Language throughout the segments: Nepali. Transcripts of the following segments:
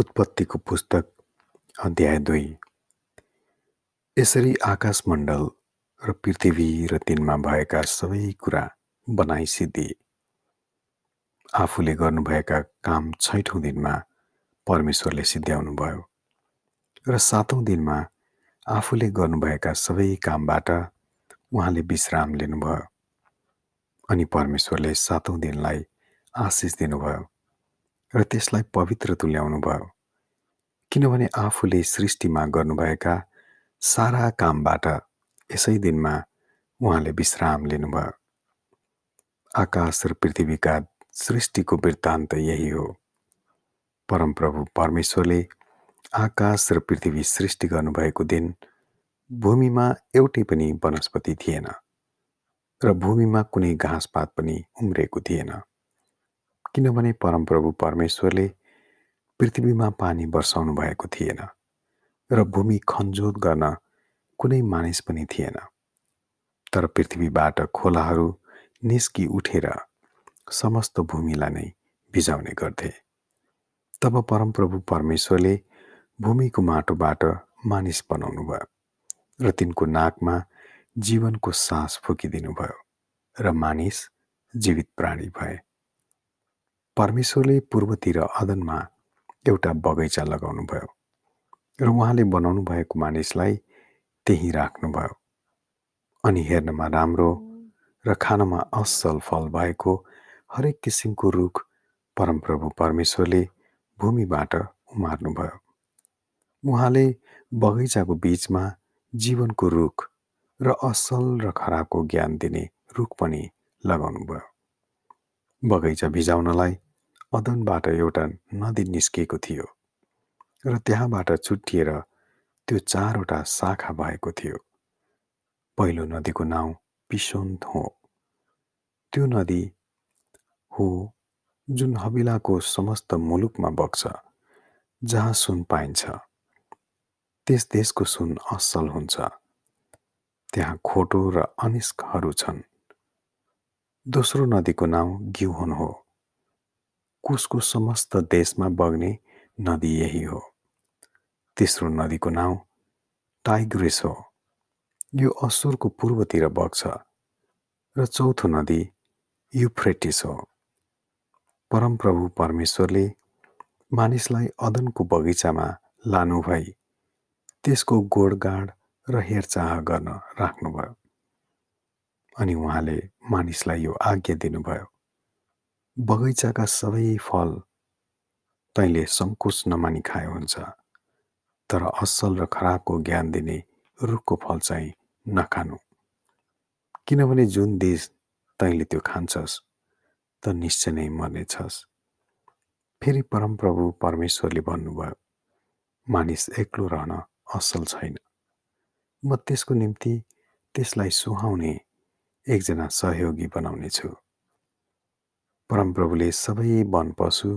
उत्पत्तिको पुस्तक अध्याय दुई। यसरी आकाशमण्डल र पृथ्वी र तिनमा भएका सबै कुरा बनाइसिद्धिए आफूले गर्नुभएका काम छैठौँ दिनमा परमेश्वरले सिद्ध्याउनु भयो र सातौँ दिनमा आफूले गर्नुभएका सबै कामबाट उहाँले विश्राम लिनुभयो अनि परमेश्वरले सातौँ दिनलाई आशिष दिनुभयो। र त्यसलाई पवित्र तुल्याउनु भयो। किनभने आफूले सृष्टिमा गर्नुभएका सारा कामबाट यसै दिनमा उहाँले विश्राम लिनुभयो। आकाश र पृथ्वीका सृष्टिको वृत्तान्त यही हो। परमप्रभु परमेश्वरले आकाश र पृथ्वी सृष्टि गर्नुभएको दिन भूमिमा एउटै पनि वनस्पति थिएन र भूमिमा कुनै घाँसपात पनि उम्रेको थिएन। किनभने परमप्रभु परमेश्वरले पृथ्वीमा पानी वर्षाउनु भएको थिएन र भूमि खनजोत गर्न कुनै मानिस पनि थिएन। तर पृथ्वीबाट खोलाहरू निस्कि उठेर समस्त भूमिलाई नै भिजाउने गर्थे। तब परमप्रभु परमेश्वरले भूमिको माटोबाट मानिस बनाउनु भयो र तिनको नाकमा जीवनको सास फुकिदिनु भयो र मानिस जीवित प्राणी भए। परमेश्वरले पूर्वतिर अदनमा एउटा बगैँचा लगाउनु भयो र उहाँले बनाउनु भएको मानिसलाई त्यही राख्नुभयो। अनि हेर्नमा राम्रो र खानमा असल फल भएको हरेक किसिमको रुख परमप्रभु परमेश्वरले भूमिबाट उमार्नुभयो। उहाँले बगैँचाको बिचमा जीवनको रुख र असल र खराबको ज्ञान दिने रुख पनि लगाउनु भयो बगैँचा भिजाउनलाई अदनबाट एउटा नदी निस्किएको थियो र त्यहाँबाट छुट्टिएर त्यो चारवटा शाखा भएको थियो। पहिलो नदीको नाउँ पिसोन्त हो। त्यो नदी हो जुन हबिलाको समस्त मुलुकमा बग्छ जहाँ सुन पाइन्छ। त्यस देशको सुन असल हुन्छ। त्यहाँ खोटो र अनिस्कहरू छन्। दोस्रो नदीको नाउँ घिउहोन हो। कुसको समस्त देशमा बग्ने नदी यही हो। तेस्रो नदीको नाउँ टाइग्रेस हो। यो असुरको पूर्वतिर बग्छ र चौथो नदी युफ्रेटिस हो। परमप्रभु परमेश्वरले मानिसलाई अदनको बगैँचामा लानु भई त्यसको गोडगाड र हेरचाह गर्न राख्नुभयो अनि उहाँले मानिसलाई यो आज्ञा दिनुभयो। बगैँचाका सबै फल तैँले सङ्कुच नमानी खाए हुन्छ तर असल र खराबको ज्ञान दिने रुखको फल चाहिँ नखानु। किनभने जुन देश तैँले त्यो खान्छस् त निश्चय नै मर्नेछस्। फेरि परमप्रभु परमेश्वरले भन्नुभयो मानिस एक्लो रहन असल छैन। म त्यसको निम्ति त्यसलाई सुहाउने एकजना सहयोगी बनाउनेछु। परमप्रभुले सबै वन पशु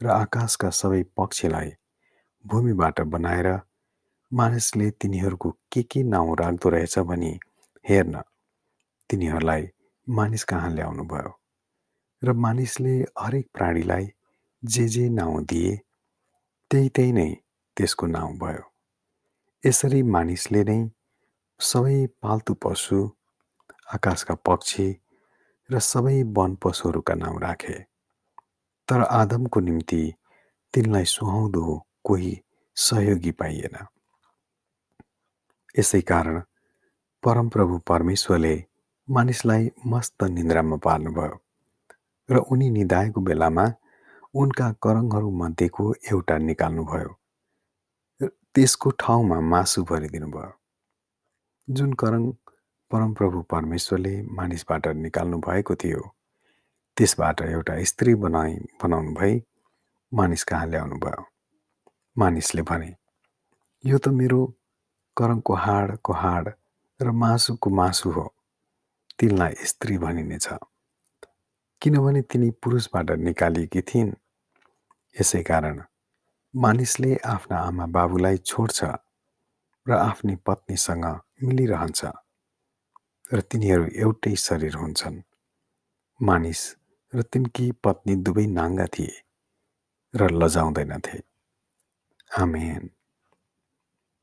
र आकाशका सबै पक्षीलाई भूमिबाट बनाएर मानिसले तिनीहरूको के के नाउँ राख्दो रहेछ भनी हेर्न तिनीहरूलाई मानिस कहाँ ल्याउनु भयो? र मानिसले हरेक प्राणीलाई जे जे नाउँ दिए त्यही त्यही नै त्यसको नाउँ भयो। यसरी मानिसले नै सबै पाल्तु पशु आकाशका पक्षी र सबै वन पशुहरूका नाउँ राखे। तर आदमको निम्ति तिनलाई सुहाउँदो कोही सहयोगी पाइएन। यसै कारण परमप्रभु परमेश्वरले मानिसलाई मस्त निन्द्रामा पार्नुभयो र उनी निधाएको बेलामा उनका करङहरू मध्येको एउटा निकाल्नुभयो। त्यसको ठाउँमा मासु भरिदिनु भयो जुन करङ परमप्रभु परमेश्वरले मानिसबाट निकाल्नु भएको थियो। त्यसबाट एउटा स्त्री बनाइ बनाउनु भई मानिस कहाँ ल्याउनु भयो? मानिसले भने यो त मेरो करङको हाडको हाड र मासुको मासु हो। तिनलाई स्त्री भनिनेछ। किनभने तिनी पुरुषबाट निकालिएकी थिइन्। यसै कारण मानिसले आफ्ना आमा बाबुलाई छोड्छ र आफ्नी पत्नीसँग मिलिरहन्छ। र तिनीहरू एउटै शरीर हुन्छन्। मानिस र तिनकी पत्नी दुवै नाङ्गा थिए र लजाउँदैनथे। आमेन।